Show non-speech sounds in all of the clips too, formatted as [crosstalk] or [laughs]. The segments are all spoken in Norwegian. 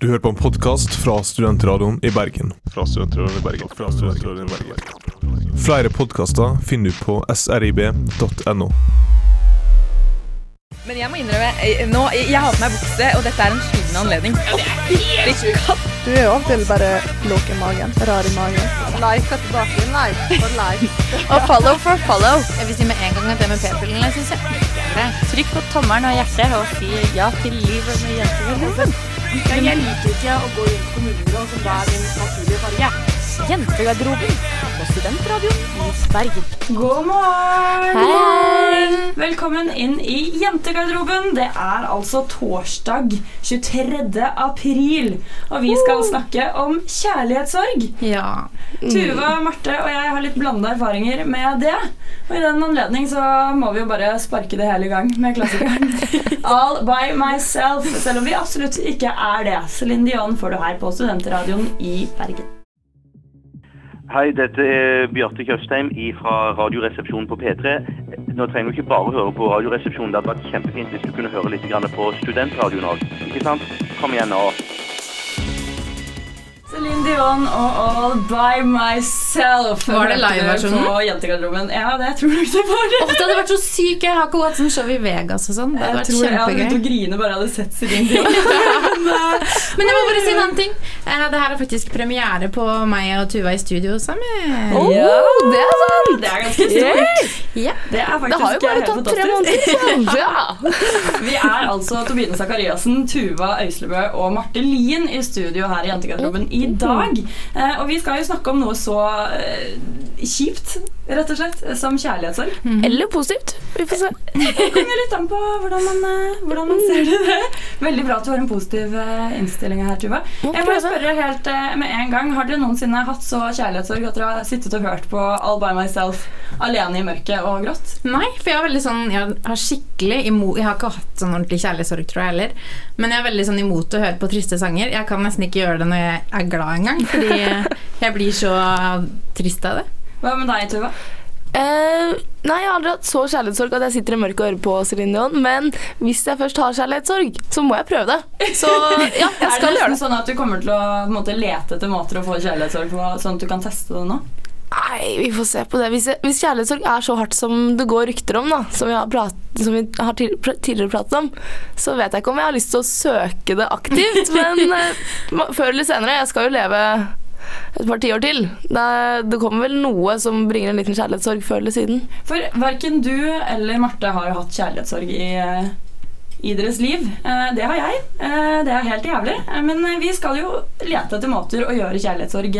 Du hører på en podkast fra Studentradioen i Bergen. Fra Studentradioen i Bergen. Fra Studentradioen i Bergen. Flere podkaster finner du på srib.no. Men jeg må innrømme, jeg, nå, jeg, har på meg bukse, og dette er en skyldende anledning. Ja, det er helt katt. Du er jo av og til bare låg i magen. Rar i magen. Like tilbake. Like for like. [laughs] Og follow for follow. Jeg vil si med en gang at det med p-pillene syns jeg er. Trykk på tommelen og hjertet og si ja til livet med jenter i Ja, jeg liker ikke å gå inn på kommunebyråen som det er min naturlige farge. Jentegarderoben på Studentradioen i Bergen. God morgen! Hei! Velkommen inn i jentegarderoben. Det er altså torsdag 23. april, og vi skal snakke om kjærlighetssorg. Ja. Tuva, Marte og jeg har litt blanda erfaringer med det. Og i den anledning så må vi jo bare sparke det hele i gang med klassikeren [laughs] All by myself. Selv om vi absolutt ikke er det. Céline Dion får du her på Studentradioen i Bergen. Hei, dette er Bjarte Tjøstheim fra Radioresepsjonen på P3. Nå trenger du ikke bare høre på Radioresepsjonen. Det hadde vært kjempefint hvis du kunne høre litt på Studentradioen òg. Ikke sant? Kom igjen nå. Dion og All by myself. Var det liveversjonen? På jentegarderoben. Ja, det tror jeg det var. Oh, det hadde vært så sykt. Jeg har ikke hatt sånn show i Vegas og sånn. Det hadde Jeg vært tror jeg hadde begynt å grine bare jeg hadde sett Céline Dion. [laughs] Men jeg må bare si en annen ting. Eh, Det her er faktisk premiere på meg og Tuva i studio sammen. Ja, det er sant! Det er ganske stort. Ja. Det er Det har jo bare tatt tre måneder. [laughs] Ja. Vi er altså Tobine Sakariassen, Tuva Øyslebø og Marte Lien i studio her i Jentegarderoben i dag. Eh, og vi skal jo snakke om noe så eh, kjipt, rett og slett, som kjærlighetssorg. Eller positivt. Vi får se. Det kommer litt an på hvordan man, eh, hvordan man ser det. Veldig bra at du har en positiv eh, innstilling her, Tuva. Jeg må spørre helt eh, med en gang Har dere noensinne hatt så kjærlighetssorg at dere har sittet og hørt på All by myself alene i mørket og grått? Nei, for jeg er veldig sånn Jeg har skikkelig imot Jeg har ikke hatt sånn ordentlig kjærlighetssorg, tror jeg heller. Men jeg er veldig sånn imot å høre på triste sanger. Jeg kan nesten ikke gjøre det når jeg er glad engang, fordi [laughs] jeg blir så trist av det. Hva med deg, Tuva? Uh, nei, jeg har aldri hatt så kjærlighetssorg at jeg sitter i mørket og hører på Céline Dion. Men hvis jeg først har kjærlighetssorg, så må jeg prøve det. Så ja, [laughs] jeg Er det skal gjøre nesten det. sånn at du kommer til å måte, lete etter måter å få kjærlighetssorg på, sånn at du kan teste det nå? Nei, vi får se på det. Hvis, jeg, hvis kjærlighetssorg er så hardt som det går rykter om, da, som vi har, prat, som vi har tidligere pratet om, så vet jeg ikke om jeg har lyst til å søke det aktivt. [laughs] men uh, før eller senere. Jeg skal jo leve et par tiår til. Det, det kommer vel noe som bringer en liten kjærlighetssorg før eller siden. For verken du eller Marte har jo hatt kjærlighetssorg i, eh, i deres liv. Eh, Det har jeg. Eh, Det er helt jævlig. Men vi skal jo lete etter måter å gjøre kjærlighetssorg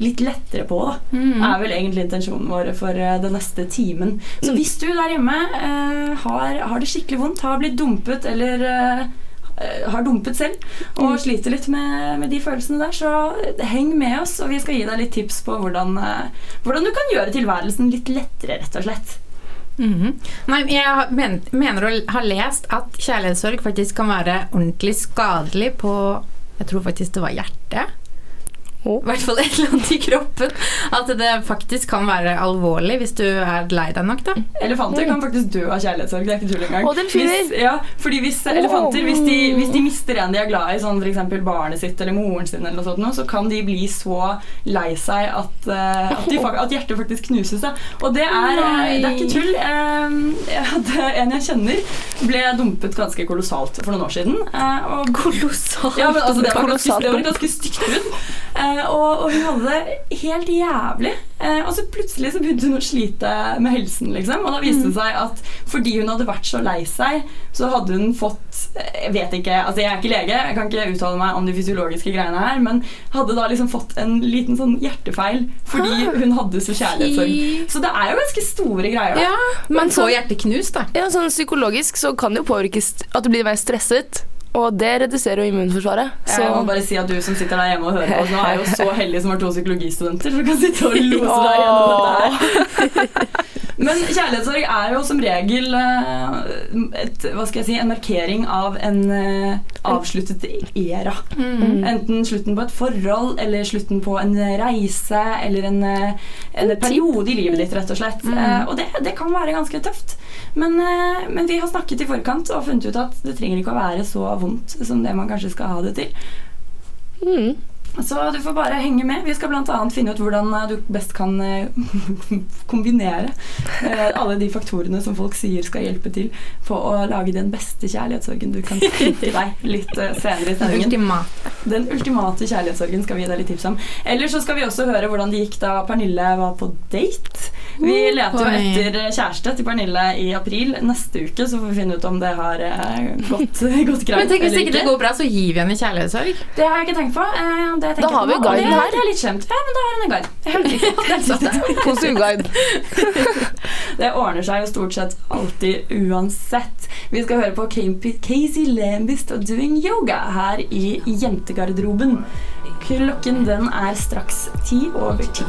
litt lettere på. da. er vel egentlig intensjonen vår for den neste timen. Så hvis du der hjemme har, har det skikkelig vondt, har blitt dumpet eller har dumpet selv og sliter litt med, med de følelsene der, så eh, heng med oss, og vi skal gi deg litt tips på hvordan, eh, hvordan du kan gjøre tilværelsen litt lettere, rett og slett. Mhm. Nei, jeg men, mener å ha lest at kjærlighetssorg faktisk kan være ordentlig skadelig på Jeg tror faktisk det var hjertet. Å. I hvert fall et eller annet i kroppen. At det faktisk kan være alvorlig hvis du er lei deg nok, da. Elefanter kan faktisk dø av kjærlighetssorg. Det er ikke tull engang. Og. Hvis, ja, fordi hvis elefanter hvis de, hvis de mister en de er glad i, sånn f.eks. barnet sitt eller moren sin, eller noe sånt, så kan de bli så lei seg at, eh, at, de, at hjertet faktisk knuses. Da. Og det er, eh, det er ikke tull. Jeg hadde en jeg kjenner, ble dumpet ganske kolossalt for noen år siden. eh, og Kolossalt. ja, men altså, det, var ganske, det var et ganske stygt brudd. Eh, og, og hun hadde det helt jævlig. Eh, og så plutselig så begynte hun å slite med helsen, liksom. Og da viste det seg at fordi hun hadde vært så lei seg, så hadde hun fått eh, Jeg vet ikke, altså jeg er ikke lege, jeg kan ikke uttale meg om de fysiologiske greiene her, men hadde da liksom fått en liten sånn hjertefeil fordi hun hadde så kjærlighetssorg. Så det er jo ganske store greier. da. Ja, Men men så- hjerteknust, da. Ja, sånn Psykologisk så kan det jo påvirke at du blir mer stresset, og det reduserer jo immunforsvaret. Så Jeg må bare si at Du som sitter der hjemme og hører på oss nå, er jo så heldig som har to psykologistudenter som kan sitte og lose deg gjennom dette her. [laughs] [laughs] Men kjærlighetssorg er jo som regel eh, et, hva skal jeg si, en markering av en eh, avsluttet era. Enten slutten på et forhold, eller slutten på en reise, eller en, eh, en periode i livet ditt, rett og slett. Eh, Og det, det kan være ganske tøft. Men, men vi har snakket i forkant og funnet ut at det trenger ikke å være så vondt som det man kanskje skal ha det til. Mm. Så du får bare henge med. Vi skal bl.a. finne ut hvordan eh, du best kan eh, [laughs] kombinere eh, alle de faktorene som folk sier skal hjelpe til på å lage den beste kjærlighetssorgen du kan [laughs] tenke deg litt senere i sendingen. Den ultimate kjærlighetssorgen skal vi gi deg litt tips om. Eller så skal vi også høre hvordan det gikk da Pernille var på date. Vi leter jo etter kjæreste til Pernille i april. Neste uke så får vi finne ut om det har eh, gått, [laughs] gått greit Men tenk hvis ikke det går bra, så gir vi henne kjærlighetssorg. Det har jeg ikke tenkt på. Eh, det Da har vi på guiden her. Det er litt skjemt. Ja, men da har hun en guide. Helt riktig. Helt riktig. Positiv guide. [laughs] Det ordner seg jo stort sett alltid uansett. Vi skal høre på Casey Lambist og Doing Yoga her i Jentegarderoben. Klokken den er straks ti over ti.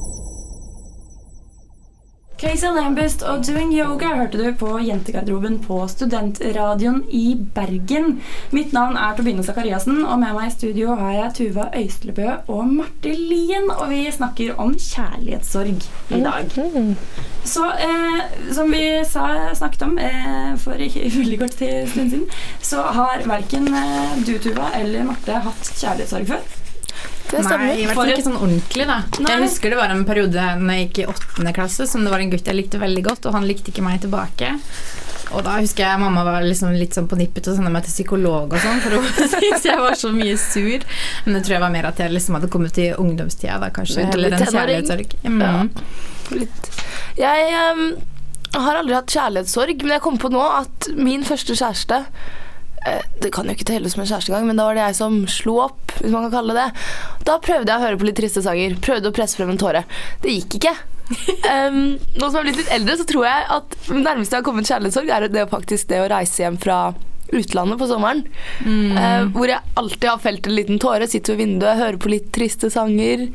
Casey Lambist og Doing Yoga hørte du på Jentegarderoben på Studentradioen i Bergen. Mitt navn er Tobine Sakariassen, og med meg i studio har jeg Tuva Øystlebø og Marte Lien. Og vi snakker om kjærlighetssorg i dag. Så eh, som vi sa, snakket om eh, for ikke [laughs] veldig kort tid stund siden, så har verken eh, du, Tuva, eller Marte hatt kjærlighetssorg før. Det stemmer. Nei, i hvert For fall ikke sånn ordentlig, da. Nei. Jeg husker det var en periode når jeg gikk i åttende klasse som det var en gutt jeg likte veldig godt, og han likte ikke meg tilbake. Og da husker jeg mamma var liksom litt sånn på nippet til å sende meg til psykolog og sånn, for hun [laughs] syntes jeg var så mye sur. Men det tror jeg var mer at jeg liksom hadde kommet til ungdomstida da, kanskje. Eller en kjærlighetssorg. Mm. Ja. Litt. Jeg um, har aldri hatt kjærlighetssorg, men jeg kom på nå at min første kjæreste Det kan jo ikke telle som en kjæreste engang, men da var det jeg som slo opp, hvis man kan kalle det det. Da prøvde jeg å høre på litt triste sanger. Prøvde å presse frem en tåre. Det gikk ikke. [laughs] um, nå som jeg har blitt litt eldre, så tror jeg at nærmeste jeg har kommet kjærlighetssorg, er det faktisk det å reise hjem fra utlandet på sommeren. Eh, hvor jeg alltid har felt en liten tåre, sitter ved vinduet, hører på litt triste sanger.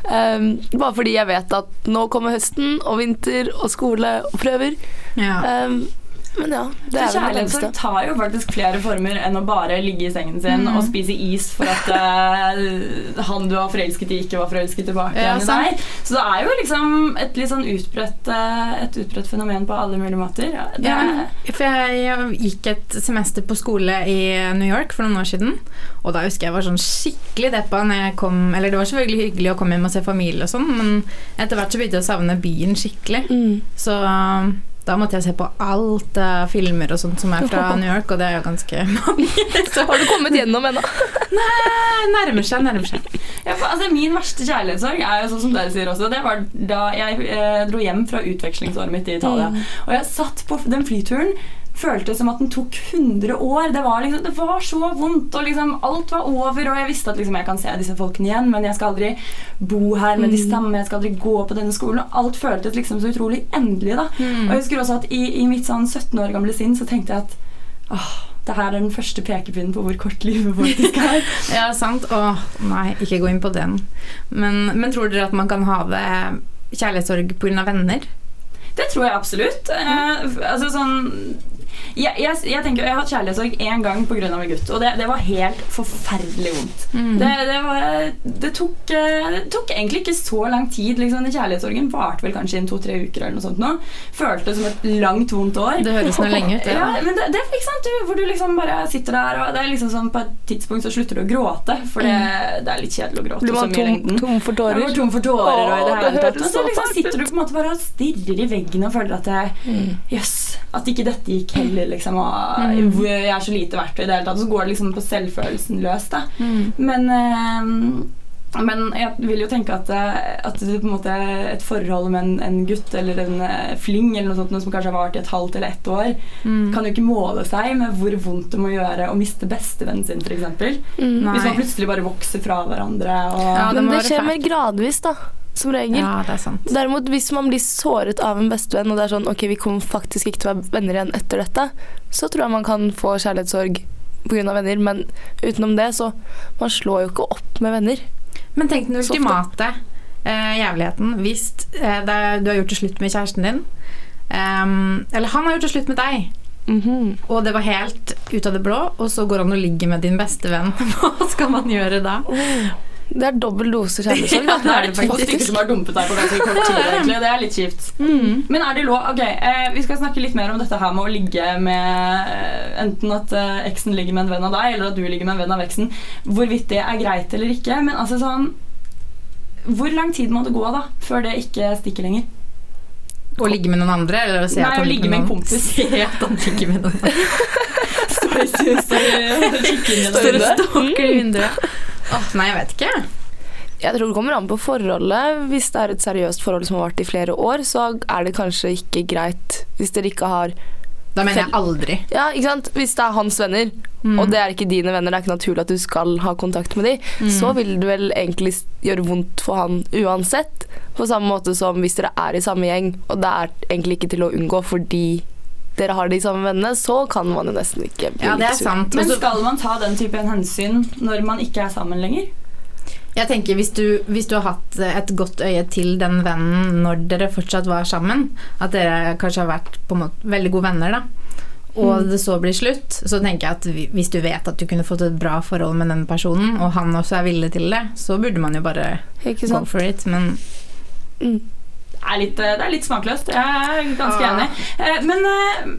Um, bare fordi jeg vet at nå kommer høsten og vinter og skole og prøver. Ja. Em, men ja, det er kjærlighetssorg tar jo faktisk flere former enn å bare ligge i sengen sin og spise is for at uh, han du var forelsket i, ikke var forelsket tilbake Ja, i deg. Så det er jo liksom et litt sånn utbredt, eh, et utbredt fenomen på alle mulige måter. Ja, Ja, for jeg gikk et semester på skole i New York for noen år siden. Og da husker jeg var sånn skikkelig deppa når jeg kom Eller det var selvfølgelig hyggelig å komme hjem og se familie og sånn, men etter hvert så begynte jeg å savne byen skikkelig. Mm. Så da måtte jeg se på alt av filmer og sånt som er fra [laughs] New York, og det er jo ganske mange. [laughs] Så Har du kommet gjennom ennå? [laughs] Nei, nærmer seg, nærmer seg. ja, for, altså, min verste kjærlighetssorg er jo sånn som dere sier også. Det var da jeg eh, dro hjem fra utvekslingsåret mitt i Italia. Og jeg satt på den flyturen. Føltes som at den tok 100 år. Det var, liksom, det var så vondt. Og liksom, alt var over, og jeg visste at liksom, jeg kan se disse folkene igjen, men jeg skal aldri bo her med de samme. Jeg skal aldri gå på denne skolen. Og alt føltes liksom så utrolig endelig. da. Og jeg husker også at i, i mitt sånn 17 år gamle sinn så tenkte jeg at åh, det her er den første pekepinnen på hvor kort livet faktisk er. Ja, sant. Åh, nei, ikke gå inn på den. Men, men tror dere at man kan ha det kjærlighetssorg pga. venner? Det tror jeg absolutt. Eh, altså sånn jeg, jeg, jeg tenker, jeg har hatt kjærlighetssorg én gang pga. en gutt, og det, det var helt forferdelig vondt. Det, det, var, det, tok, eh, det tok egentlig ikke så lang tid. Liksom. Den Kjærlighetssorgen varte vel kanskje i en to-tre uker. eller noe sånt nå. Føltes som et langt, vondt år. Det høres noe lenge ut, Ja. Ja, men det, det er sant, du, hvor du liksom bare sitter der, og det er liksom sånn på et tidspunkt så slutter du å gråte, for det, det er litt kjedelig å gråte Blir så man mye i tom, lengden. tom for tårer? går tom for tårer og i det Åh, hele tatt. Og så så liksom sitter du på en måte bare og stirrer i veggen og føler at det yes, at ikke dette gikk heller, liksom. Og mm. jeg er så lite verdt i det hele tatt. Så går det liksom på selvfølelsen løs, da. Men eh, men jeg vil jo tenke at, eh, at det på en måte et forhold med en, en gutt eller en eh, fling eller noe sånt, noe som kanskje har vart i et halvt eller ett år, kan jo ikke måle seg med hvor vondt det må gjøre å miste bestevennen sin, f.eks. Mm. Hvis man plutselig bare vokser fra hverandre. Og, Ja, det Men det skjer mer gradvis, da. Som regel. Ja, det er sant. Derimot, hvis man blir såret av en bestevenn, og det er sånn ok, vi kommer faktisk ikke til å være venner igjen etter dette, så tror jeg man kan få kjærlighetssorg pga. venner, men utenom det, så Man slår jo ikke opp med venner. Men tenk den ultimate eh, jævligheten. Hvis eh, er, du har gjort det slutt med kjæresten din, um, eller han har gjort det slutt med deg, Mhm. og det var helt ut av det blå, og så går han og ligger med din beste venn. [laughs] Hva skal man gjøre da? Det er dobbel dose kjærlighetssorg. [laughs] Ja, det er det to stykker som har dumpet deg på ganske kort tid. [laughs] egentlig. Det er litt kjipt. Men er det lov Ok, eh, Vi skal snakke litt mer om dette her med å ligge med eh, Enten at eh, eksen ligger med en venn av deg, eller at du ligger med en venn av eksen. Hvorvidt det er greit eller ikke. Men altså sånn Hvor lang tid må det gå da før det ikke stikker lenger? Å ligge med noen andre? Eller å se Nei, at han å ligge med en kompis. [laughs] Se at han ligger med noen andre. Står og stalker i vinduet. Åh, nei, jeg vet ikke. Jeg tror det kommer an på forholdet. Hvis det er et seriøst forhold som har vart i flere år, så er det kanskje ikke greit hvis dere ikke har Da mener jeg aldri. Ja, ikke sant? Hvis det er hans venner, og det er ikke dine venner, det er ikke naturlig at du skal ha kontakt med dem, så vil det vel egentlig gjøre vondt for han uansett. På samme måte som hvis dere er i samme gjeng, og det er egentlig ikke til å unngå fordi dere har de samme vennene, så kan man jo nesten ikke bli Ja, det er sur. sant. Men skal man ta den typen hensyn når man ikke er sammen lenger? Jeg tenker hvis du, hvis du har hatt et godt øye til den vennen når dere fortsatt var sammen, at dere kanskje har vært på en måte veldig gode venner, da, og det så blir slutt, så tenker jeg at hvis du vet at du kunne fått et bra forhold med den personen, og han også er villig til det, så burde man jo bare go for it. Men Det er litt, det er litt smakløst. Jeg er ganske enig. Eh, Men eh,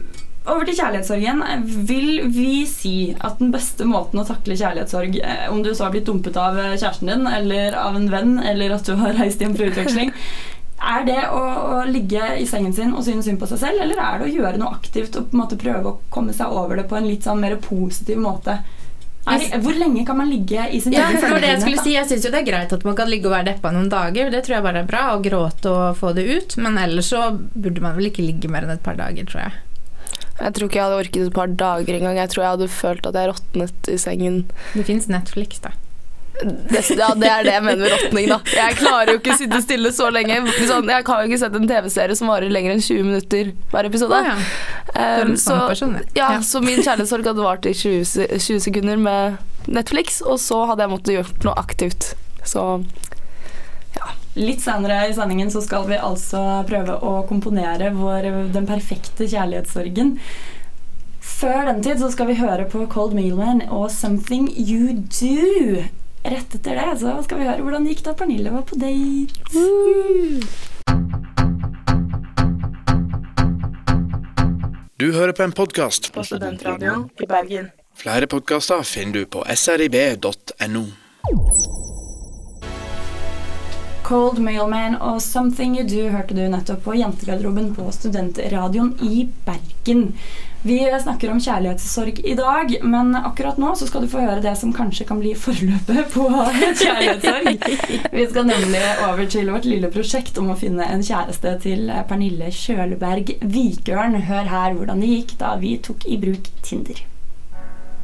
over til kjærlighetssorgen. Vil vi si at den beste måten å takle kjærlighetssorg, eh, om du så har blitt dumpet av eh, kjæresten din eller av en venn, eller at du har reist hjem fra utveksling, [laughs] er det å, å ligge i sengen sin og synes synd på seg selv, eller er det å gjøre noe aktivt og på en måte prøve å komme seg over det på en litt sånn mer positiv måte? Er, hvor lenge kan man ligge i sin Ja, egen følelse? det jeg skulle si. Jeg syns jo det er greit at man kan ligge og være deppa noen dager. Det tror jeg bare er bra. Å gråte og få det ut. Men ellers så burde man vel ikke ligge mer enn et par dager, tror jeg. Jeg tror ikke jeg hadde orket et par dager engang. Jeg tror jeg hadde følt at jeg råtnet i sengen. Det fins Netflix, da. Det, ja, det er det jeg mener med råtning, da. Jeg klarer jo ikke å sitte stille så lenge. Sånn, jeg har jo ikke sett en TV-serie som varer lenger enn 20 minutter hver episode. Å, ja. er Um, sånn så, person, ja. ja, Ja. så min kjærlighetssorg hadde vart i 20, 20 sekunder med Netflix, og så hadde jeg måttet gjort noe aktivt. Så ja. Litt senere i sendingen så skal vi altså prøve å komponere vår, den perfekte kjærlighetssorgen. Før den tid så skal vi høre på Cold Mealman og 'Something You Do'. Rett etter det så skal vi høre hvordan det gikk da Pernille var på date. Du hører på en podkast. på studentradioen i Bergen. Flere podkaster finner du på srib.no. Cold Mailman og 'Something You Do' hørte du nettopp på Jentegarderoben på Studentradioen i Bergen. Vi snakker om kjærlighetssorg i dag, men akkurat nå så skal du få høre det som kanskje kan bli forløpet på [laughs] kjærlighetssorg. Vi skal nemlig over til vårt lille prosjekt om å finne en kjæreste til Pernille Kjøleberg Vikørn. Hør her hvordan det gikk da vi tok i bruk Tinder.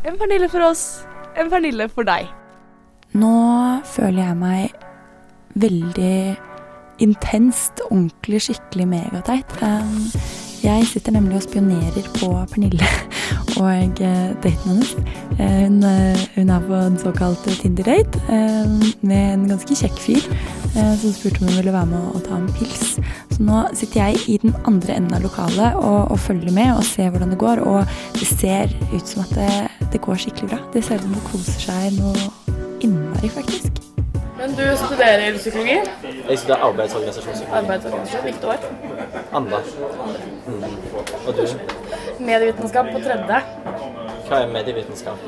En Pernille for oss, en Pernille for deg. Nå føler jeg meg veldig intenst, ordentlig, skikkelig megateit. Um, Jeg sitter nemlig og spionerer på Pernille [laughs] og eh, daten hennes. Eh, Hun, eh, hun er på en såkalt Tinder-date med en ganske kjekk fyr som spurte om hun ville være med å ta en pils. Så nå sitter jeg i den andre enden av lokalet og, og følger med og ser hvordan det går. Og det ser ut som at det, det går skikkelig bra. Det ser ut som det koser seg noe innmari, faktisk. Men du studerer psykologi? Jeg studerer arbeidsorganisasjonspsykologi. Arbeidsorganisasjon. Hvilket år? Andre. Mm. Og du? Medievitenskap på tredje. Hva er medievitenskap?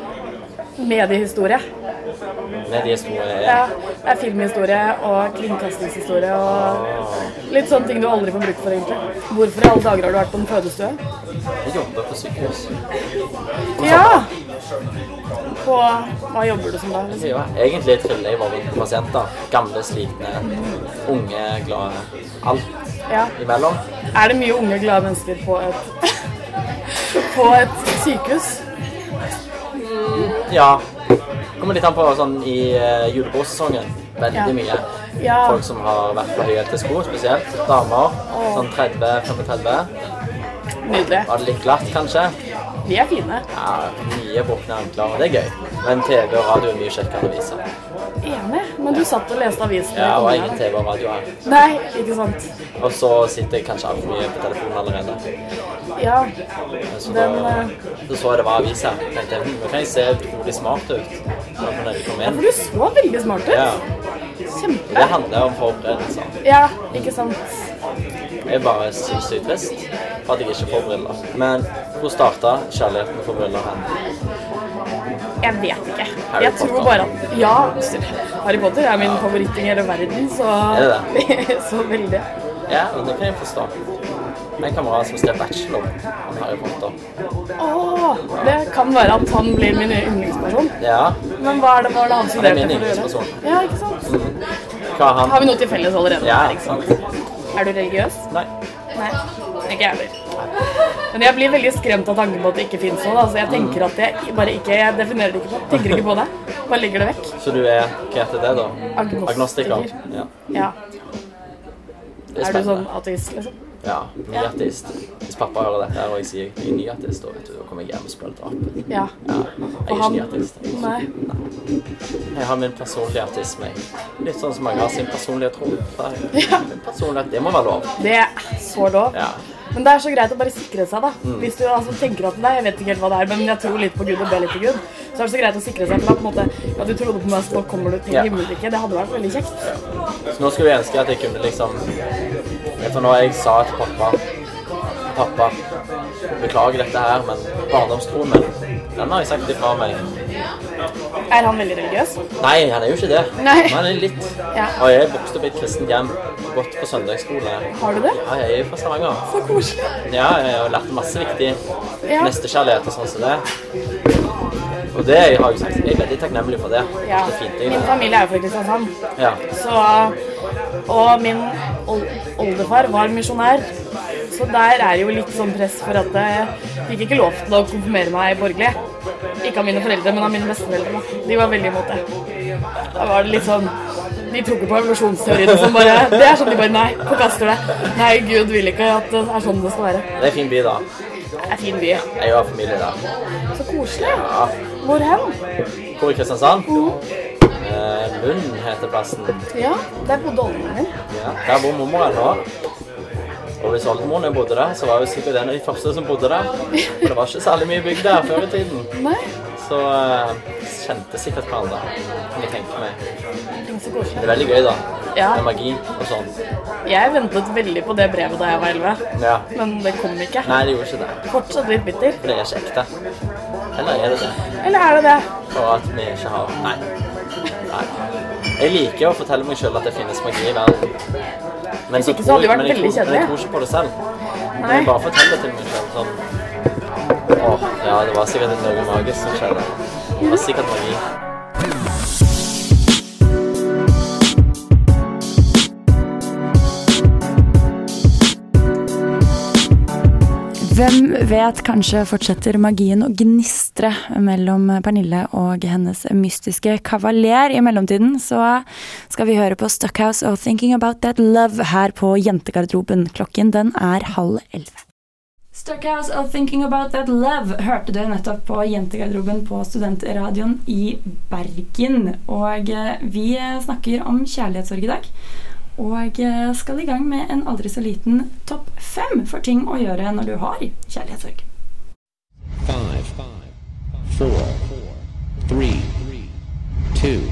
Mediehistorie. Mediehistorie Ja, det er filmhistorie og kringkastingshistorie og litt sånne ting du aldri får bruk for, egentlig. Hvorfor i alle dager har du vært på en fødestue? Jeg jobber på sykehus. Ja! På Hva jobber du som da? liksom? Ja, egentlig triller jeg bare rundt pasienter. Gamle, slitne, unge, glade. Alt Ja. imellom. Er det mye unge, glade mennesker på et [laughs] På et sykehus? Ja. Kommer litt an på sånn i uh, julebordsesongen. Veldig Ja. mye. Ja. Folk som har vært på høyhælte sko, spesielt. Damer. Sånn 30-35. Nydelig. Var det litt glatt, kanskje? Vi er fine. Ja, mye brukne ankler, det er gøy. Men TV og radio er mye kjekkere å aviser. Enig. Men du satt og leste avisen. Ja, og ingen TV og radio her. Nei, ikke sant. Og så sitter jeg kanskje altfor mye på telefonen allerede. Ja, Så den da, eh, så så jeg det var avis her. Tenkte jeg, hm, nå kan jeg se utrolig smart ut. Ja, for du så veldig smart ut. Ja, Kjempe. det handler om forberedelser. Ja, ikke sant. Er bare sinnssykt trist for at jeg ikke får briller. Men hvor starta kjærligheten for briller hen? Jeg vet ikke. Harry Jeg tror bare at Ja, Harry Potter er min favoritting i hele verden, så Er [laughs] Så veldig. Ja, men det kan jeg forstå. En kamerat som skrev bachelor om Harry Potter. Åh, det kan være at han blir min yndlingsperson. Ja, Men hva er det, hva er det han det er min yndlingsperson. Ja, ikke sant? Han Har vi noe til felles allerede? Ja. her, ikke sant? Er du religiøs? Nei. Nei, ikke jeg heller. Men jeg blir veldig skremt av tanken på at det ikke fins noe. Altså, jeg tenker at jeg bare ikke Jeg definerer det ikke på. Tenker ikke på det. Bare legger det vekk. Så du er Hva heter det, da? Agnostiker. Agnostiker. Ja. Ja. Er Er du sånn ateist, liksom? Ja, nyateist. Hvis pappa hører dette og jeg sier jeg er nyateist, da vet du, da kommer jeg hjem og spiller drap. Ja. Ja, jeg er ikke han nyateist. Nei. Jeg har min personlige artisme. Litt sånn som mange har sin personlige tro. [laughs] Ja. Personlighet, det må være lov. Det er så lov. Ja. Men det er så greit å bare sikre seg, da. Mm. Hvis du altså, tenker at nei, jeg vet ikke helt hva det er, men jeg tror litt på Gud og ber litt til Gud, så er det så greit å sikre seg. For da på en måte, ja, du trodde på meg, så nå kommer du til Ja. himmelriket. Det hadde vært veldig kjekt. Så nå skulle jeg ønske at jeg kunne liksom For når jeg sa til pappa Pappa, beklager dette her, men barndomstroen min, den har jeg sagt ifra meg. Er han veldig religiøs? Nei, han er jo ikke det. Nei. Men han er litt. Ja. Og jeg er vokst opp i et kristent hjem, gått på søndagsskole. Har du det? Ja, jeg er fra Stavanger. Så koselig. Ja, jeg har lært masse viktig. Ja. Nestekjærlighet og sånn som det. Og det har jeg sagt. Jeg er veldig takknemlig for det. Ja. Det fint. Min familie er jo fra Kristiansand. ja. Så, og min ol oldefar var misjonær. Så der er jo litt sånn press for at jeg fikk ikke lov til å konfirmere meg borgerlig. Ikke av mine foreldre, men av mine besteforeldre. De var veldig imot det. Da var det litt sånn De tror ikke på evolusjonsteoriene som bare Det er sånn de bare Nei, forkaster det. Nei, Gud vil ikke at det er sånn det skal være. Det er en fin by, da. Det er en fin by. Jeg har familie der. Så koselig. Ja. Hvor hen? Hvor i Kristiansand? Eh, Lund heter plassen. Ja, der bodde oldemoren min. Ja. Der bor mormor nå. Og hvis oldemoren bodde der, så var jo sikkert en av de første som bodde der. For det var ikke særlig mye bygd der før i tiden. Nei. Så uh, kjente sikkert hverandre, kan jeg tenke meg. Det er veldig gøy, da. Ja. Med magi og sånn. Jeg ventet veldig på det brevet da jeg var 11, Ja. men det kom ikke. Nei, det gjorde ikke det. Fortsatt litt bitter. For det er ikke ekte. Eller er det det? Eller er det det? For at vi ikke har Nei. Nei. Jeg liker å fortelle meg sjøl at det finnes magi i verden. Men ikke så men jeg veldig tror- Men jeg tror ikke på det selv. Nei. Jeg bare forteller det til meg sjøl sånn Åh, ja, det var sikkert noe magisk som skjedde. Det var sikkert magi. Hvem vet, kanskje fortsetter magien å gnistre mellom Pernille og hennes mystiske kavaler. I mellomtiden så skal vi høre på Stuckhouse og Thinking About That Love her på Jentegarderoben. Klokken den er halv elleve. Stuckhouse og Thinking About That Love hørte du nettopp på Jentegarderoben på Studentradioen i Bergen. Og eh, vi snakker om kjærlighetssorg i dag. Og eh, skal i gang med en aldri så liten topp fem for ting å gjøre når du har kjærlighetssorg. Five, four, three, two,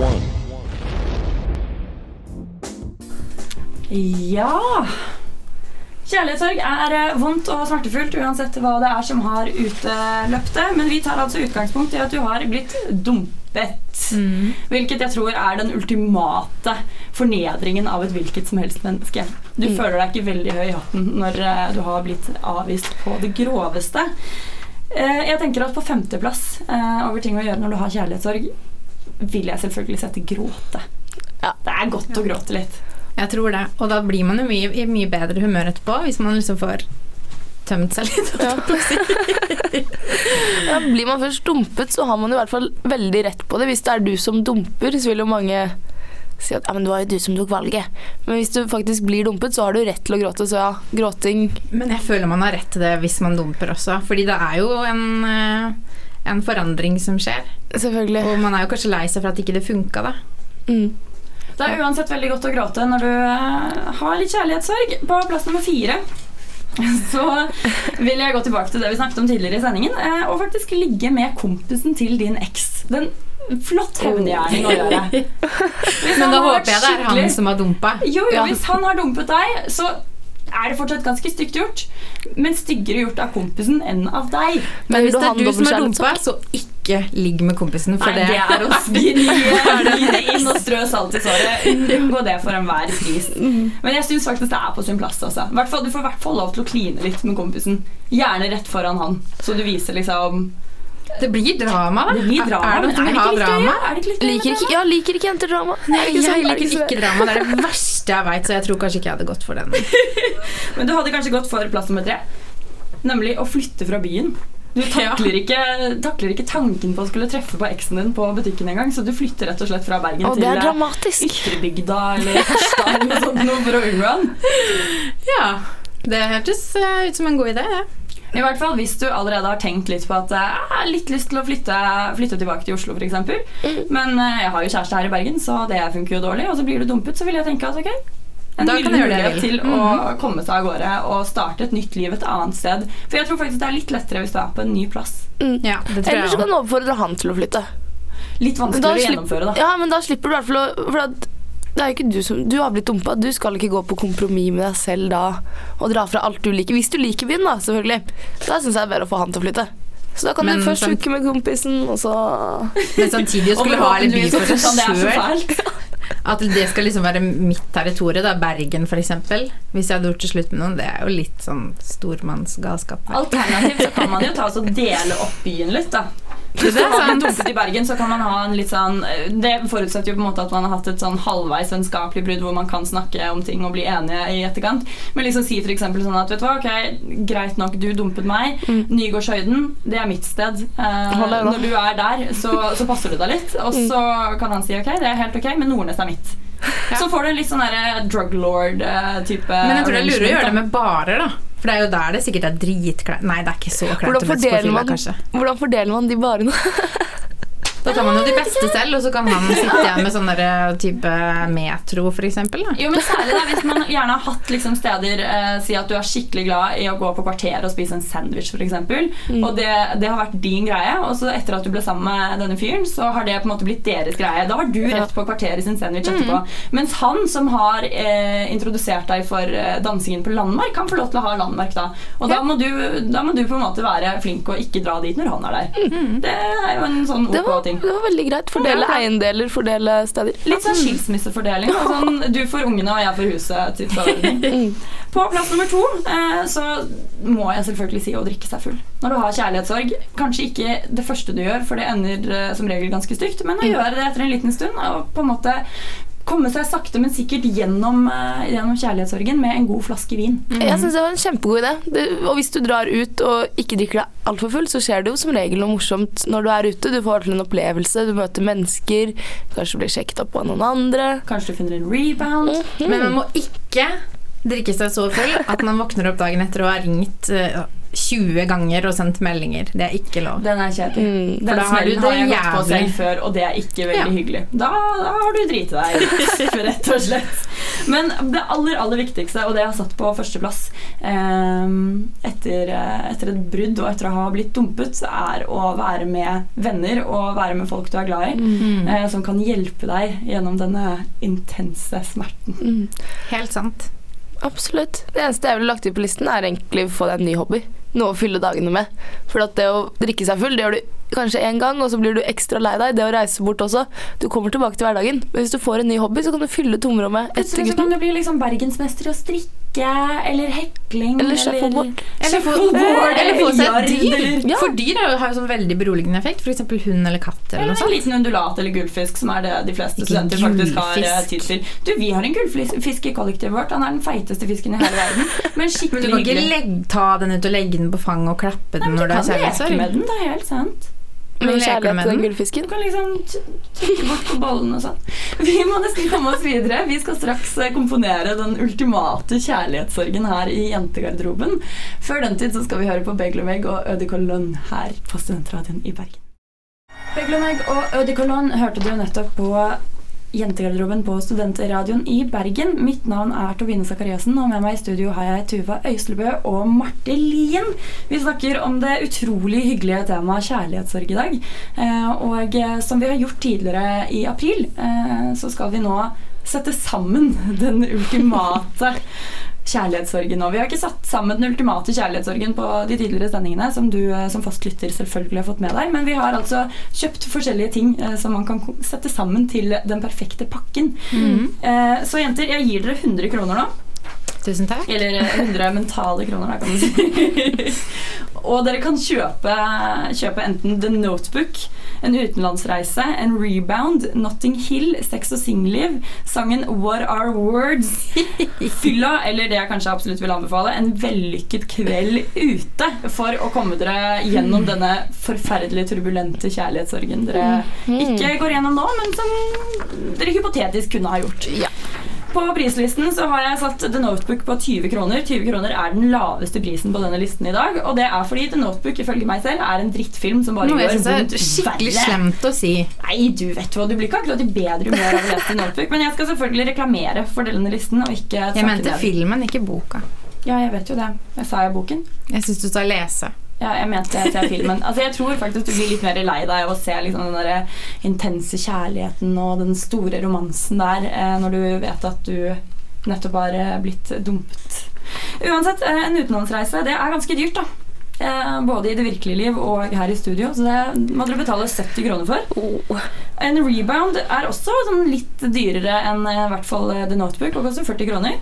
one. Ja Kjærlighetssorg er eh, vondt og smertefullt uansett hva det er som har utløpt det. Men vi tar altså utgangspunkt i at du har blitt dumpet. Hvilket jeg tror er den ultimate fornedringen av et hvilket som helst menneske. Du Mm. føler deg ikke veldig høy i hatten når eh, du har blitt avvist på det groveste. Eh, Jeg tenker at på femteplass eh, over ting å gjøre når du har kjærlighetssorg, vil jeg selvfølgelig sette gråte. Det er godt å gråte litt. Jeg tror det. Og da blir man jo mye, i mye bedre humør etterpå, hvis man liksom får tømt seg litt. Ja. [laughs] Ja, blir man først dumpet, så har man i hvert fall veldig rett på det. Hvis det er du som dumper, så vil jo mange si at ja, men det var jo du som tok valget. Men hvis du faktisk blir dumpet, så har du rett til å gråte. Så ja, gråting Men jeg føler man har rett til det hvis man dumper også. Fordi det er jo en, eh, en forandring som skjer. Selvfølgelig. Og man er jo kanskje lei seg for at ikke det funka, da. mm. Det er uansett veldig godt å gråte når du eh, har litt kjærlighetssorg. På plass nummer fire [laughs] så vil jeg gå tilbake til det vi snakket om tidligere i sendingen, eh, og faktisk ligge med kompisen til din eks. Den flott hevngjerning å gjøre. Men da håper jeg det er han som har dumpa. Jo, jo, hvis han har dumpet deg, så er det fortsatt ganske stygt gjort. Men styggere gjort av kompisen enn av deg. Men hvis det er du som er dumpa, så ikke ligg med kompisen. For Nei, det er å det inn og strø salt i såret. Unngå det for enhver pris. Men jeg syns faktisk det er på sin plass. Altså. Hvert fall, du får i hvert fall lov til å kline litt med kompisen. Gjerne rett foran han, så du viser liksom Det blir drama, da. Det blir drama, Er det men noen som er vil det ha drama? gøy? Er det ikke litt gøy liker ikke, ja, liker ikke jenter drama. Nei, Ikke jeg Er liker ikke drama. Det er det verste jeg veit, så jeg tror kanskje ikke jeg hadde gått for den. [laughs] Men du hadde kanskje gått for plass nummer tre. Nemlig å flytte fra byen. Du [laughs] takler, ikke, takler ikke tanken på å skulle treffe på eksen din på butikken engang, så du flytter rett og slett fra Bergen og til det er eh. Ytrebygda eller Harstad eller noe sånt noe for å unngå han. Ja, det hørtes eh, ut som en god idé, det. I hvert fall hvis du allerede har tenkt litt på at eh, jeg har litt lyst til å flytte, flytte tilbake til Oslo f.eks. Mm. Men eh, jeg har jo kjæreste her i Bergen, så det funker jo dårlig. Og så blir du dumpet, så vil jeg tenke at ok, en Da kan gjøre det mulighet til å Mm. komme seg av gårde og starte et nytt liv et annet sted. For jeg tror faktisk det er litt lettere hvis du er på en ny plass. Ja, det tror Eller jeg så kan du overfordre han til å flytte. Litt vanskeligere å gjennomføre, da. Ja, men da slipper du i hvert fall å For at det er jo ikke du som Du har blitt dumpa. Du skal ikke gå på kompromiss med deg selv da og dra fra alt du liker. Hvis du liker byen, da, selvfølgelig. Da syns jeg det er bedre å få han til å flytte. Så da kan Men du først sånn- hooke med kompisen, og så Men samtidig å skulle ha litt by for deg seg sjøl. [laughs] At det skal liksom være mitt territorium, da. Bergen f.eks. Hvis jeg hadde gjort til slutt med noen. Det er jo litt sånn stormannsgalskap. Alternativt så kan man jo ta oss og dele opp byen litt, da. Hvis Det er man har sant. dumpet i Bergen, så kan man ha en litt sånn Det forutsetter jo på en måte at man har hatt et sånn halvveis vennskapelig brudd hvor man kan snakke om ting og bli enige i etterkant. Men liksom si eksempel sånn at vet du hva, ok, greit nok, du dumpet meg. Nygårdshøyden, det er mitt sted. Eh, når du er der, så, så passer du deg litt. Og så kan han si ok, det er helt ok, men Nordnes er mitt. Så får du en litt sånn der drug lord-type Men jeg tror det er lurere å gjøre det med barer, da. For det er jo der det sikkert er dritkleint. Nei, det er ikke så kleint hvordan hvordan fordeler man de barene? [laughs] Da tar man jo de beste selv, og så kan han sitte igjen med sånn type metro, for eksempel. Da. Jo, men særlig da, hvis man gjerne har hatt liksom, steder eh, Si at du er skikkelig glad i å gå på kvarteret og spise en sandwich, f.eks. Mm. Og det, det har vært din greie. Og så etter at du ble sammen med denne fyren, så har det på en måte blitt deres greie. Da har du rett på kvarteret sin sandwich etterpå. Mens han som har eh, introdusert deg for eh, dansingen på Landmark, kan få lov til å ha Landmark da. Og da, må du, da må du på en måte være flink og ikke dra dit når han er der. Det er jo en sånn ok ting. Det var veldig greit. Fordele eiendeler, fordele steder. Litt sånn skilsmissefordeling. Sånn, du får ungene, og jeg får huset. Ordning. [laughs] På plass nummer to eh, så må jeg selvfølgelig si å drikke seg full. Når du har kjærlighetssorg. Kanskje ikke det første du gjør, for det ender eh, som regel ganske stygt, men å gjøre det etter en liten stund og på en måte komme seg sakte, men sikkert gjennom, eh, gjennom kjærlighetssorgen med en god flaske vin. Jeg synes det var en kjempegod idé. Det, og hvis du drar ut og ikke drikker deg altfor full, så skjer det jo som regel noe morsomt når du er ute. Du får til en opplevelse, du møter mennesker, kanskje blir sjekket opp av noen andre. Kanskje du finner en rebound. Men man må ikke drikke seg så full at man våkner opp dagen etter og har ringt eh, 20 ganger og sendt meldinger. Det er ikke lov. Den er kjedelig. Mm. For Den da har du det har jeg gått på selv før, og det er ikke veldig Ja. hyggelig. Da, da har du driti deg ut, [laughs] rett og slett. Men det aller, aller viktigste, og det jeg har satt på førsteplass eh, etter, etter et brudd og etter å ha blitt dumpet, er å være med venner og være med folk du er glad i, Mm. eh, som kan hjelpe deg gjennom denne intense smerten. Mm. Helt sant. Absolutt. Det eneste jeg ville lagt til på listen, er egentlig å få deg en ny hobby. Noe å fylle dagene med. For at det å drikke seg full, det gjør du kanskje én gang, og så blir du ekstra lei deg. Det å reise bort også. Du kommer tilbake til hverdagen. Men hvis du får en ny hobby, så kan du fylle tomrommet etter gutten. så kan du bli liksom bergensmester i å strikke eller hekling. Eller shuffleboard. Eller eller, Shuffleboard, eller få seg et dyr. Ja. For dyr har jo sånn veldig beroligende effekt. F.eks. hund eller katt. eller Eller en liten undulat eller gullfisk, som er det de fleste Ikke studenter faktisk har eh, tid til. Du, Vi har en gullfisk i kollektivet vårt. Han er den feiteste fisken i hele verden. Men skikkelig hyggelig. du kan ikke legge, ta den ut og legge den på fanget og klappe den Nei, men når du det er kan leke med den, det er helt sant. Med kjærlighet til den gullfisken. Du kan liksom trykke bort på bollen og sånn. Vi må nesten komme oss videre. Vi skal straks eh, komponere den ultimate kjærlighetssorgen her i jentegarderoben. Før den tid så skal vi høre på Beglomeg og Øde Kolonn her på Studentradioen i Bergen. Beglomeg og Øde Kolonn hørte du nettopp på Jentegarderoben på Studentradioen i Bergen. Mitt navn er Tobine Sakariassen, og med meg i studio har jeg Tuva Øyslebø og Marte Lien. Vi snakker om det utrolig hyggelige temaet kjærlighetssorg i dag. Eh, og eh, som vi har gjort tidligere i april, eh, så skal vi nå sette sammen den ultimate kjærlighetssorgen. Og vi har ikke satt sammen den ultimate kjærlighetssorgen på de tidligere sendingene, som du eh, som fastlytter selvfølgelig har fått med deg, men vi har altså kjøpt forskjellige ting eh, som man kan sette sammen til den perfekte pakken. Mm. Eh, så jenter, jeg gir dere 100 kroner nå. Tusen takk. Eller eh, 100 mentale kroner, da, kan du si. [laughs] og dere kan kjøpe, kjøpe enten The Notebook, en utenlandsreise, en rebound, Notting Hill, sex og singelliv, sangen What Are Words, [laughs] fylla, eller det jeg kanskje absolutt vil anbefale, en vellykket kveld ute for å komme dere gjennom denne forferdelig turbulente kjærlighetssorgen dere ikke går gjennom nå, men som dere hypotetisk kunne ha gjort. På prislisten så har jeg satt The Notebook på 20 kroner. 20 kroner er den laveste prisen på denne listen i dag. Og det er fordi The Notebook ifølge meg selv er en drittfilm som bare Nå, går vondt skikkelig verre. slemt å si. Nei, du vet hva, du blir ikke akkurat i bedre humør av å lese The Notebook. Men jeg skal selvfølgelig reklamere for denne listen. og ikke Jeg mente filmen, ikke boka. Ja, jeg vet jo det. Jeg sa jo boken. Jeg syns du skal lese. Ja, jeg mente jeg ser filmen. Altså, jeg tror faktisk du blir litt mer lei deg av å se liksom, den der intense kjærligheten og den store romansen der eh, når du vet at du nettopp har eh, blitt dumpet. Uansett, eh, en utenlandsreise det er ganske dyrt, da. Eh, både i det virkelige liv og her i studio. Så det må dere betale 70 kroner for. En rebound er også sånn litt dyrere enn eh, i hvert fall eh, The Notebook og koster 40 kroner.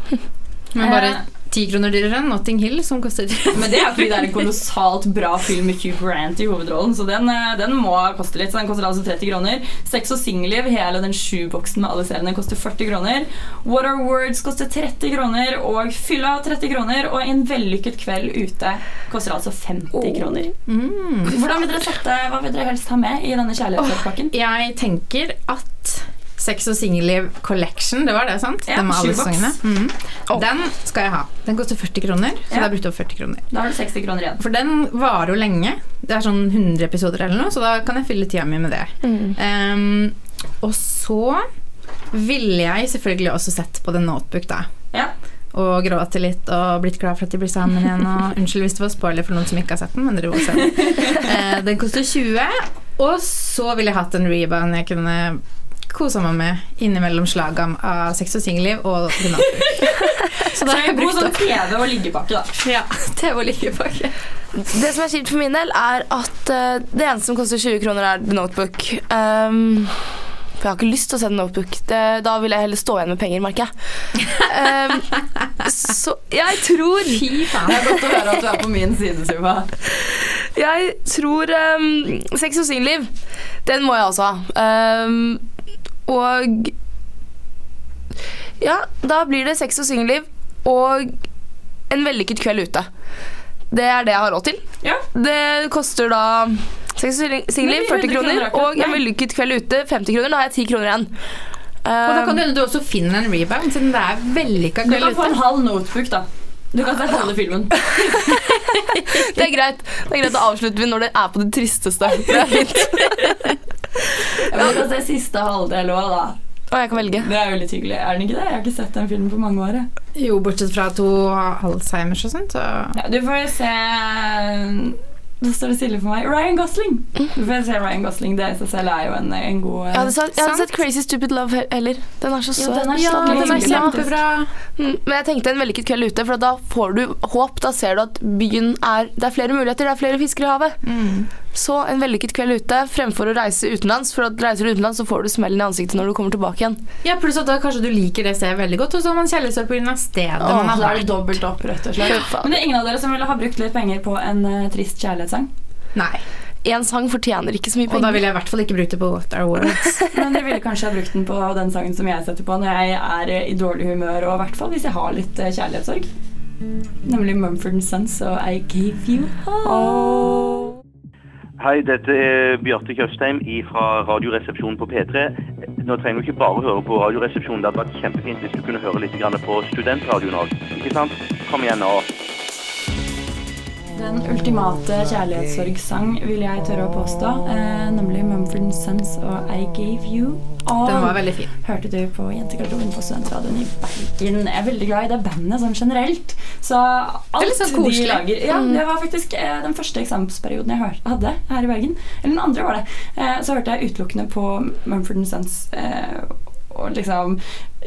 Men bare Eh, ti kroner dyrere enn Notting Hill, som koster [laughs] Men det er fordi det er en kolossalt bra film med Hugh Grant i hovedrollen, så den, eh, den må koste litt. Så den koster altså 30 kroner. Sex og singelliv, hele den sjuboksen med alle seriene, koster 40 kroner. What Are Words koster 30 kroner, og Fylla 30 kroner. Og En vellykket kveld ute koster altså 50 kroner. Mm. Hvordan vil dere sette, Hva vil dere helst ha med i denne kjærlighetspakken? Jeg tenker at Sex og singelliv collection, det var det, sant? Ja, Den sangene. Mhm. Den skal jeg ha. Den koster 40 kroner, så Ja. da har jeg opp 40 kroner. Da har du 60 kroner igjen. For den varer jo lenge. Det er sånn 100 episoder eller noe, så da kan jeg fylle tida mi med det. Ehm, og så ville jeg selvfølgelig også sett på The Notebook, da. Ja. Og gråte litt og blitt glad for at de blir sammen igjen. Og [laughs] unnskyld hvis det var spoiler for noen som ikke har sett den, men dere må se den. [laughs] Eh, den koster 20. Og så ville jeg hatt en rebound jeg kunne kose meg med innimellom slagene av sex og singelliv og Notebook. [laughs] Så det er en god sånn TV- og liggepakke, da. Ja, [laughs] TV og liggepakke. Det som er kjipt for min del, er at uh, det eneste som koster 20 kroner, er The Notebook. Um, for jeg har ikke lyst til å se The Notebook. Det, da vil jeg heller stå igjen med penger, merker jeg. Um, så jeg tror Det er godt å høre at du er på min side, Suva. Jeg tror um, Sex og singelliv, den må jeg også ha. Um, og Ja, da blir det sex og singelliv og en vellykket kveld ute. Det er det jeg har råd til. Det koster da sex og singelliv 40 kroner kroner og en vellykket kveld ute 50 kroner. Da har jeg 10 kroner igjen. Og da kan Um, det hende du også finner en rebound, siden det er vellykka Du kveld kan få en halv notebook, da. Du kan se halve filmen. [laughs] det er greit. Det er greit å avslutte vi når det er på det tristeste. Det er fint. [laughs] Ja, vil kan se siste halvdel òg, da. Og jeg kan velge. Det er jo litt hyggelig. Er den ikke det? Jeg har ikke sett den filmen på mange år. jeg. Jo, bortsett fra to Alzheimers og sånt, så Ja, du får se Nå står det stille for meg. Ryan Gosling! Du får se Ryan Gosling. Det i seg selv er jo en, en god Jeg hadde, sett, jeg hadde sett Crazy Stupid Love heller. Den er så Ja, søt. den er ja, den er kjempebra. Mm, Men jeg tenkte en vellykket kveld ute, for da får du håp. Da ser du at byen er Det er flere muligheter, det er flere fisker i havet. Mm. Så en vellykket kveld ute fremfor å reise utenlands. For at reiser du utenlands, så får du smellen i ansiktet når du kommer tilbake igjen. Ja, pluss at da kanskje du liker det stedet veldig godt, og så har man kjærlighetssorg pga. stedet Åh, man har er det vært. dobbelt opp, rett og slett. Men det er ingen av dere som ville ha brukt litt penger på en uh, trist kjærlighetssang? Nei. Én sang fortjener ikke så mye penger. Og da ville jeg i hvert fall ikke brukt det på What Are Words. [laughs] Men dere ville kanskje ha brukt den på den sangen som jeg setter på når jeg er eh, i dårlig humør, og i hvert fall hvis jeg har litt uh, kjærlighetssorg. Nemlig Mumford Sons og I Gave You All. Hei, dette er Bjarte Tjøstheim fra Radioresepsjonen på P3. Nå trenger du ikke bare høre på Radioresepsjonen. Det hadde vært kjempefint hvis du kunne høre litt på studentradioen òg. Ikke sant? Kom igjen nå. Den ultimate kjærlighetssorgsang vil jeg tørre å påstå, eh, nemlig Mumford Sons og I Gave You All. Den var veldig fin. Hørte du på Jentegarderoben på Studentradioen i Bergen. Jeg er veldig glad i det bandet sånn generelt. Så alt er litt sånn de lager Ja, Mm. det var faktisk eh, den første eksamensperioden jeg hørte, hadde her i Bergen. Eller den andre var det. Eh, så hørte jeg utelukkende på Mumford Sons. Eh, og liksom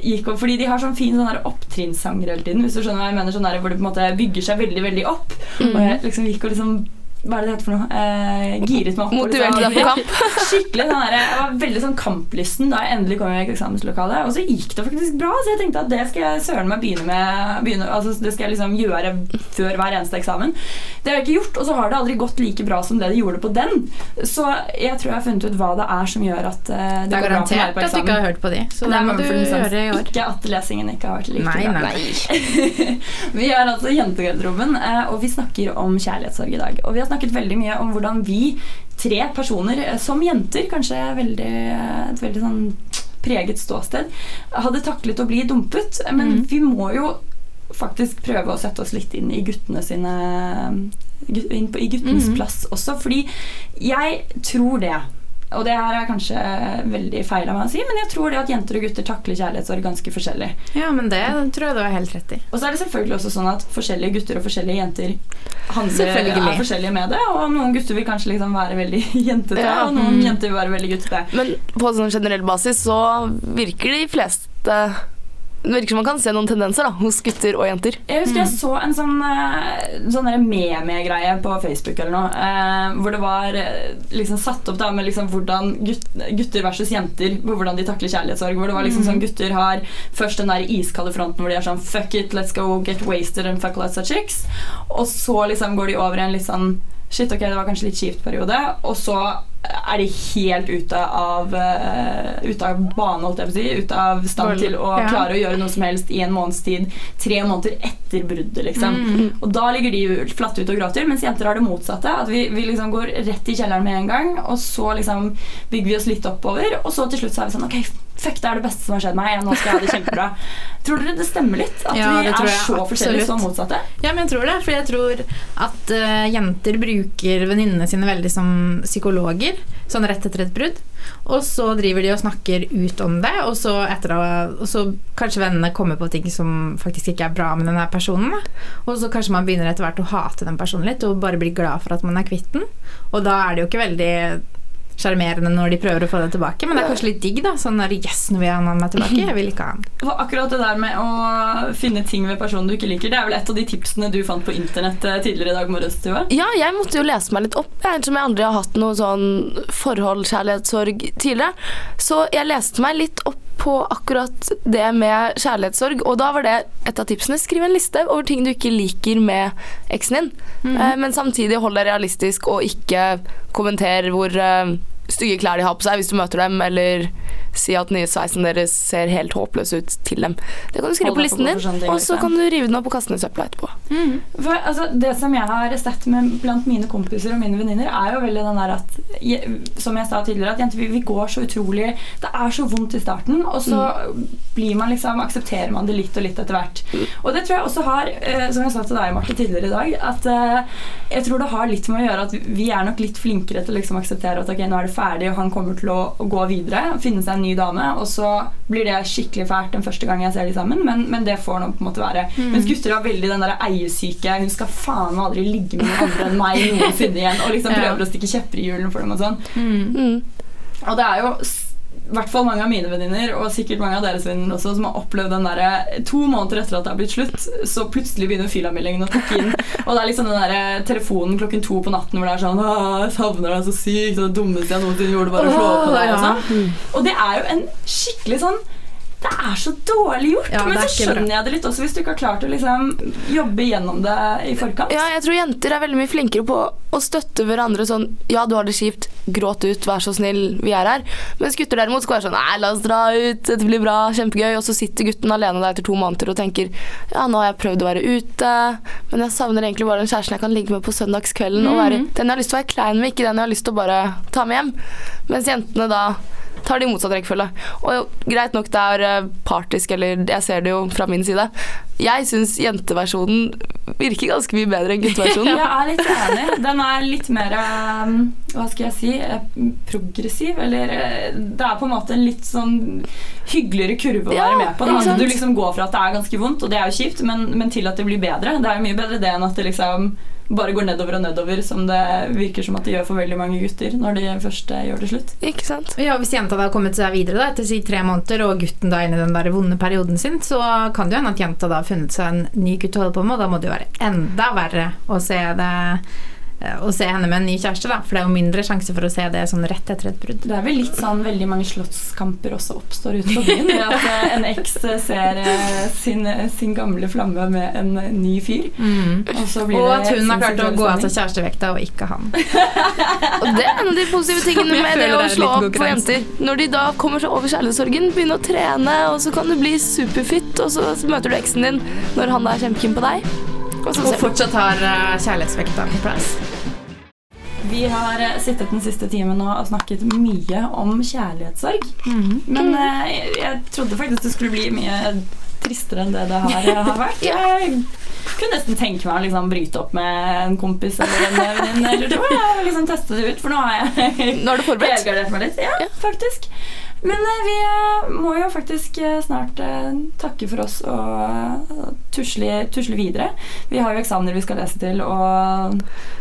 gikk opp, fordi de har sånn fin sånn opptrinnssanger hele tiden. Hvis du skjønner hva jeg mener sånn der, Hvor det på en måte bygger seg veldig veldig opp. Mm. Og jeg liksom gikk og liksom hva er det det heter for noe? Eh, giret meg opp. Motivert deg på kamp. [laughs] Skikkelig sånn der, Jeg var veldig sånn kamplysten da jeg endelig kom i eksamenslokalet. Og så gikk det faktisk bra, så jeg tenkte at det skal jeg søren meg begynne med. Begynne, altså det skal jeg liksom gjøre før hver eneste eksamen. Det har jeg ikke gjort, og så har det aldri gått like bra som det det gjorde på den. Så jeg tror jeg har funnet ut hva det er som gjør at eh, det, Det er går bra for meg garantert på at du ikke har hørt på de, så det det er må du gjøre i år. Ikke at lesingen ikke har vært like Nei, bra. nei, [laughs] Vi er altså Jentegarderoben, eh, og vi snakker om kjærlighetssorg i dag. Og vi har snakket veldig mye om hvordan vi, tre personer eh, som jenter, kanskje veldig, eh, et veldig sånn preget ståsted, hadde taklet å bli dumpet. Men mm. vi må jo faktisk prøve å sette oss litt inn i guttene sine inn på, I guttenes mm. plass også, fordi jeg tror det. Og det her er kanskje veldig feil av meg å si, men jeg tror det at jenter og gutter takler kjærlighetssorg ganske forskjellig. Ja, men det tror jeg du har helt rett i. Og så er det selvfølgelig også sånn at forskjellige gutter og forskjellige jenter handler, er forskjellige med det. Og noen gutter vil kanskje liksom være veldig [laughs] jentete, Ja. og noen Mm. jenter vil være veldig guttete. Men på sånn generell basis så virker de fleste Det virker som man kan se noen tendenser da, hos gutter og jenter. Jeg husker jeg så en sånn, eh, sånn meme-greie på Facebook eller noe, eh, hvor det var eh, liksom satt opp da med liksom hvordan gutter versus jenter, hvor hvordan de takler kjærlighetssorg. Hvor det var liksom sånn gutter har først den der iskalde fronten hvor de er sånn Fuck it, let's go get wasted and fuck lots of chicks. Og så liksom går de over i en litt sånn Shit, ok, det var kanskje litt kjipt periode. Og så er de helt ute av uh, Ute av bane, holdt jeg på å si. Ute av stand til å klare å gjøre noe som helst i en måneds tid. Tre måneder etter bruddet, liksom. Mm. Og da ligger de flatte flatt ut og gråter, mens jenter har det motsatte. At vi, vi liksom går rett i kjelleren med en gang, og så liksom bygger vi oss litt oppover, og så til slutt så er vi sånn Ok, fuck, det er det beste som har skjedd meg. Nå skal jeg ha det kjempebra. [laughs] Tror dere det stemmer litt? At Ja, vi er så forskjellige, så motsatte? Ja, men jeg tror det. For jeg tror at uh, jenter bruker venninnene sine veldig som psykologer. Sånn rett etter et brudd. Og så driver de og snakker ut om det, og så, etter og så kanskje vennene kommer på ting som faktisk ikke er bra med denne personen. Og så kanskje man begynner etter hvert å hate den personen litt, og bare blir glad for at man er kvitt den. Og da er det jo ikke veldig sjarmerende når de prøver å få det tilbake, men det er kanskje litt digg, da. Sånn når yes, nå vil har ha han meg tilbake. Jeg vil ikke ha han. Og akkurat det der med å finne ting ved personen du ikke liker, det er vel et av de tipsene du fant på internett eh, tidligere i dag morges, Tuva? Ja, jeg måtte jo lese meg litt opp, jeg, som jeg aldri har hatt noe sånn forhold, kjærlighetssorg tidligere. Så jeg leste meg litt opp på akkurat det med kjærlighetssorg, og da var det et av tipsene. Skriv en liste over ting du ikke liker med eksen din, eh, men samtidig hold deg realistisk og ikke kommenter hvor eh, stygge klær de har på seg hvis du møter dem, eller si at nye sveisen deres ser helt håpløs ut til dem. Det kan du skrive på listen din, og så kan du rive den opp og kaste den i søpla etterpå. For, altså, det som jeg har sett med blant mine kompiser og mine venninner, er jo veldig den der at Som jeg sa tidligere, at jenter vi, går så utrolig Det er så vondt i starten, og så blir man liksom aksepterer man det litt og litt etter hvert. Og det tror jeg også har, eh, som jeg sa til deg, Marte, tidligere i dag, at eh, jeg tror det har litt med å gjøre at vi er nok litt flinkere til å liksom akseptere at ok, nå er det ferdig, og han kommer til å, å gå videre, og finne seg en ny dame, og så blir det skikkelig fælt den første gang jeg ser de sammen, men, men det får nå på en måte være. Mm. Mens gutter har veldig den der eiesyke Hun skal faen meg aldri ligge med noen andre enn meg [laughs] noensinne igjen, og liksom Ja. prøver å stikke kjepper i hjulene for dem og sånn. Mm. Og det er jo hvert fall mange av mine venninner, og sikkert mange av deres venninner også, som har opplevd den derre To måneder etter at det har blitt slutt, så plutselig begynner filameldingen å takke inn. [laughs] Og det er liksom den derre telefonen klokken to på natten hvor det er sånn jeg savner deg så sykt, og det dummeste jeg noensinne gjorde, bare å slå opp på deg. Og, sånn. og det er jo en skikkelig sånn det er så dårlig gjort. Ja, men så skjønner jeg det litt også, hvis du ikke har klart å liksom jobbe gjennom det i forkant. Ja, jeg tror jenter er veldig mye flinkere på å støtte hverandre sånn Ja, du har det kjipt, gråt ut, vær så snill, vi er her. Mens gutter derimot skal være sånn Nei, la oss dra ut, dette blir bra, kjempegøy. Og så sitter gutten alene der etter to måneder og tenker Ja, nå har jeg prøvd å være ute, men jeg savner egentlig bare den kjæresten jeg kan ligge med på søndagskvelden og være den jeg har lyst til å være klein med, ikke den jeg har lyst til å bare ta med hjem. Mens jentene da tar det i motsatt rekkefølge. Og greit nok det er eh, partisk, eller jeg ser det jo fra min side. Jeg syns jenteversjonen virker ganske mye bedre enn [laughs] gutteversjonen. Jeg er litt enig. Den er litt mer eh, Hva skal jeg si eh, progressiv. Eller det er på en måte en litt sånn hyggeligere kurve å Ja, være med på. Da. Du liksom går fra at det er ganske vondt, og det er jo kjipt, men, men til at det blir bedre. Det er jo mye bedre det enn at det liksom bare går nedover og nedover, som det virker som at det gjør for veldig mange gutter når de først eh, gjør det slutt. Ikke sant? Ja, Hvis jenta da har kommet seg videre da, etter si tre måneder, og gutten da er inne i den der vonde perioden sin, så kan det jo hende at jenta da har funnet seg en ny gutt å holde på med, og da må det jo være enda verre å se det å se henne med en ny kjæreste, da. For det er jo mindre sjanse for å se det sånn rett etter et brudd. Det er vel litt sånn veldig mange slottskamper også oppstår ute på byen. ved At eh, en eks ser eh, sin, sin gamle flamme med en ny fyr. Og, så blir Og at hun har klart å gå av seg kjærestevekta, og ikke han. [laughs] Og det er en av de positive tingene med det å slå opp for jenter. Når de da kommer seg over kjærlighetssorgen, begynner å trene, og så kan du bli superfit, og så møter du eksen din når han da er kjempekeen på deg. Og fortsatt har eh, kjærlighetsvekta på plass. Vi har eh, sittet den siste timen og snakket mye om kjærlighetssorg. Men eh, jeg, jeg trodde faktisk det skulle bli mye tristere enn det det har, har vært. [laughs] Jeg kunne nesten tenke meg å liksom bryte opp med en kompis eller en venninne eller to. Jeg liksom teste det ut, for nå har jeg Nå er du forberedt? Jeg meg litt. Ja, faktisk. Men eh, vi eh, må jo faktisk eh, snart takke for oss og tusle, tusle videre. Vi har jo eksamener vi skal lese til, og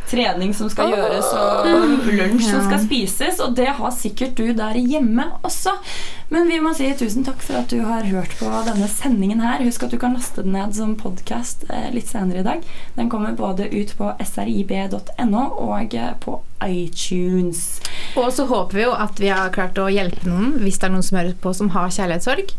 trening som skal gjøres, og lunsj som skal spises. Og det har sikkert du der hjemme også. Men vi må si tusen takk for at du har hørt på denne sendingen her. Husk at du kan laste den ned som podkast litt senere i dag. Den kommer både ut på srib.no og eh, på iTunes. Og så håper vi jo at vi har klart å hjelpe noen, hvis det er noen som hører på som har kjærlighetssorg.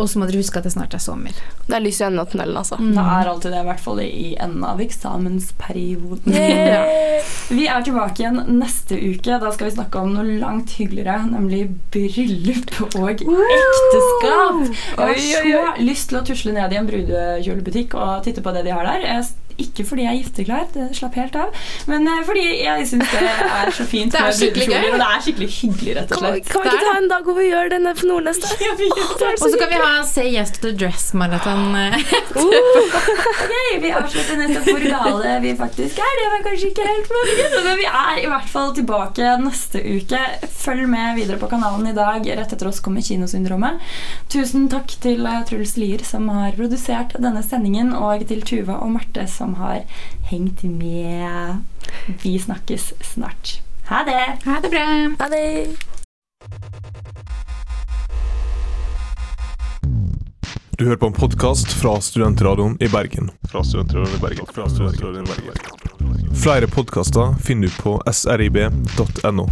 Og så må dere huske at det snart er sommer. Det er lys i enden av tunnelen, altså. Det er alltid det, i hvert fall i enden av eksamensperioden. ja. [laughs] Vi er tilbake igjen neste uke. Da skal vi snakke om noe langt hyggeligere, nemlig bryllup og ekteskap. Jeg har så lyst til å tusle ned i en brudekjolebutikk og titte på det de har der. Jeg- Ikke fordi jeg er gifteklar, det slapp helt av, men eh, fordi jeg syns det er så fint Det er med skikkelig brudekjoler, gøy. og det er skikkelig hyggelig, rett og slett. kan vi ikke ta en dag hvor vi gjør denne for på Nordnes? da? Ja. Og så kan vi ha Say Yes to the Dress-maraton. [laughs] uh, okay, vi avslutter nettopp hvor gale vi faktisk er. Det var kanskje ikke helt mulig, men vi er i hvert fall tilbake neste uke. Følg med videre på kanalen i dag. Rett etter oss kommer Kinosyndromet. Tusen takk til eh, Truls Lier som har produsert denne sendingen, og til Tuva og Marte som har hengt med. Vi snakkes snart. Ha det! Ha det bra. Ha det. Du hører på en podkast fra Studentradioen i Bergen. Fra Studentradioen i Bergen. Fra Studentradioen i Bergen. Flere podkaster finner du på srib.no.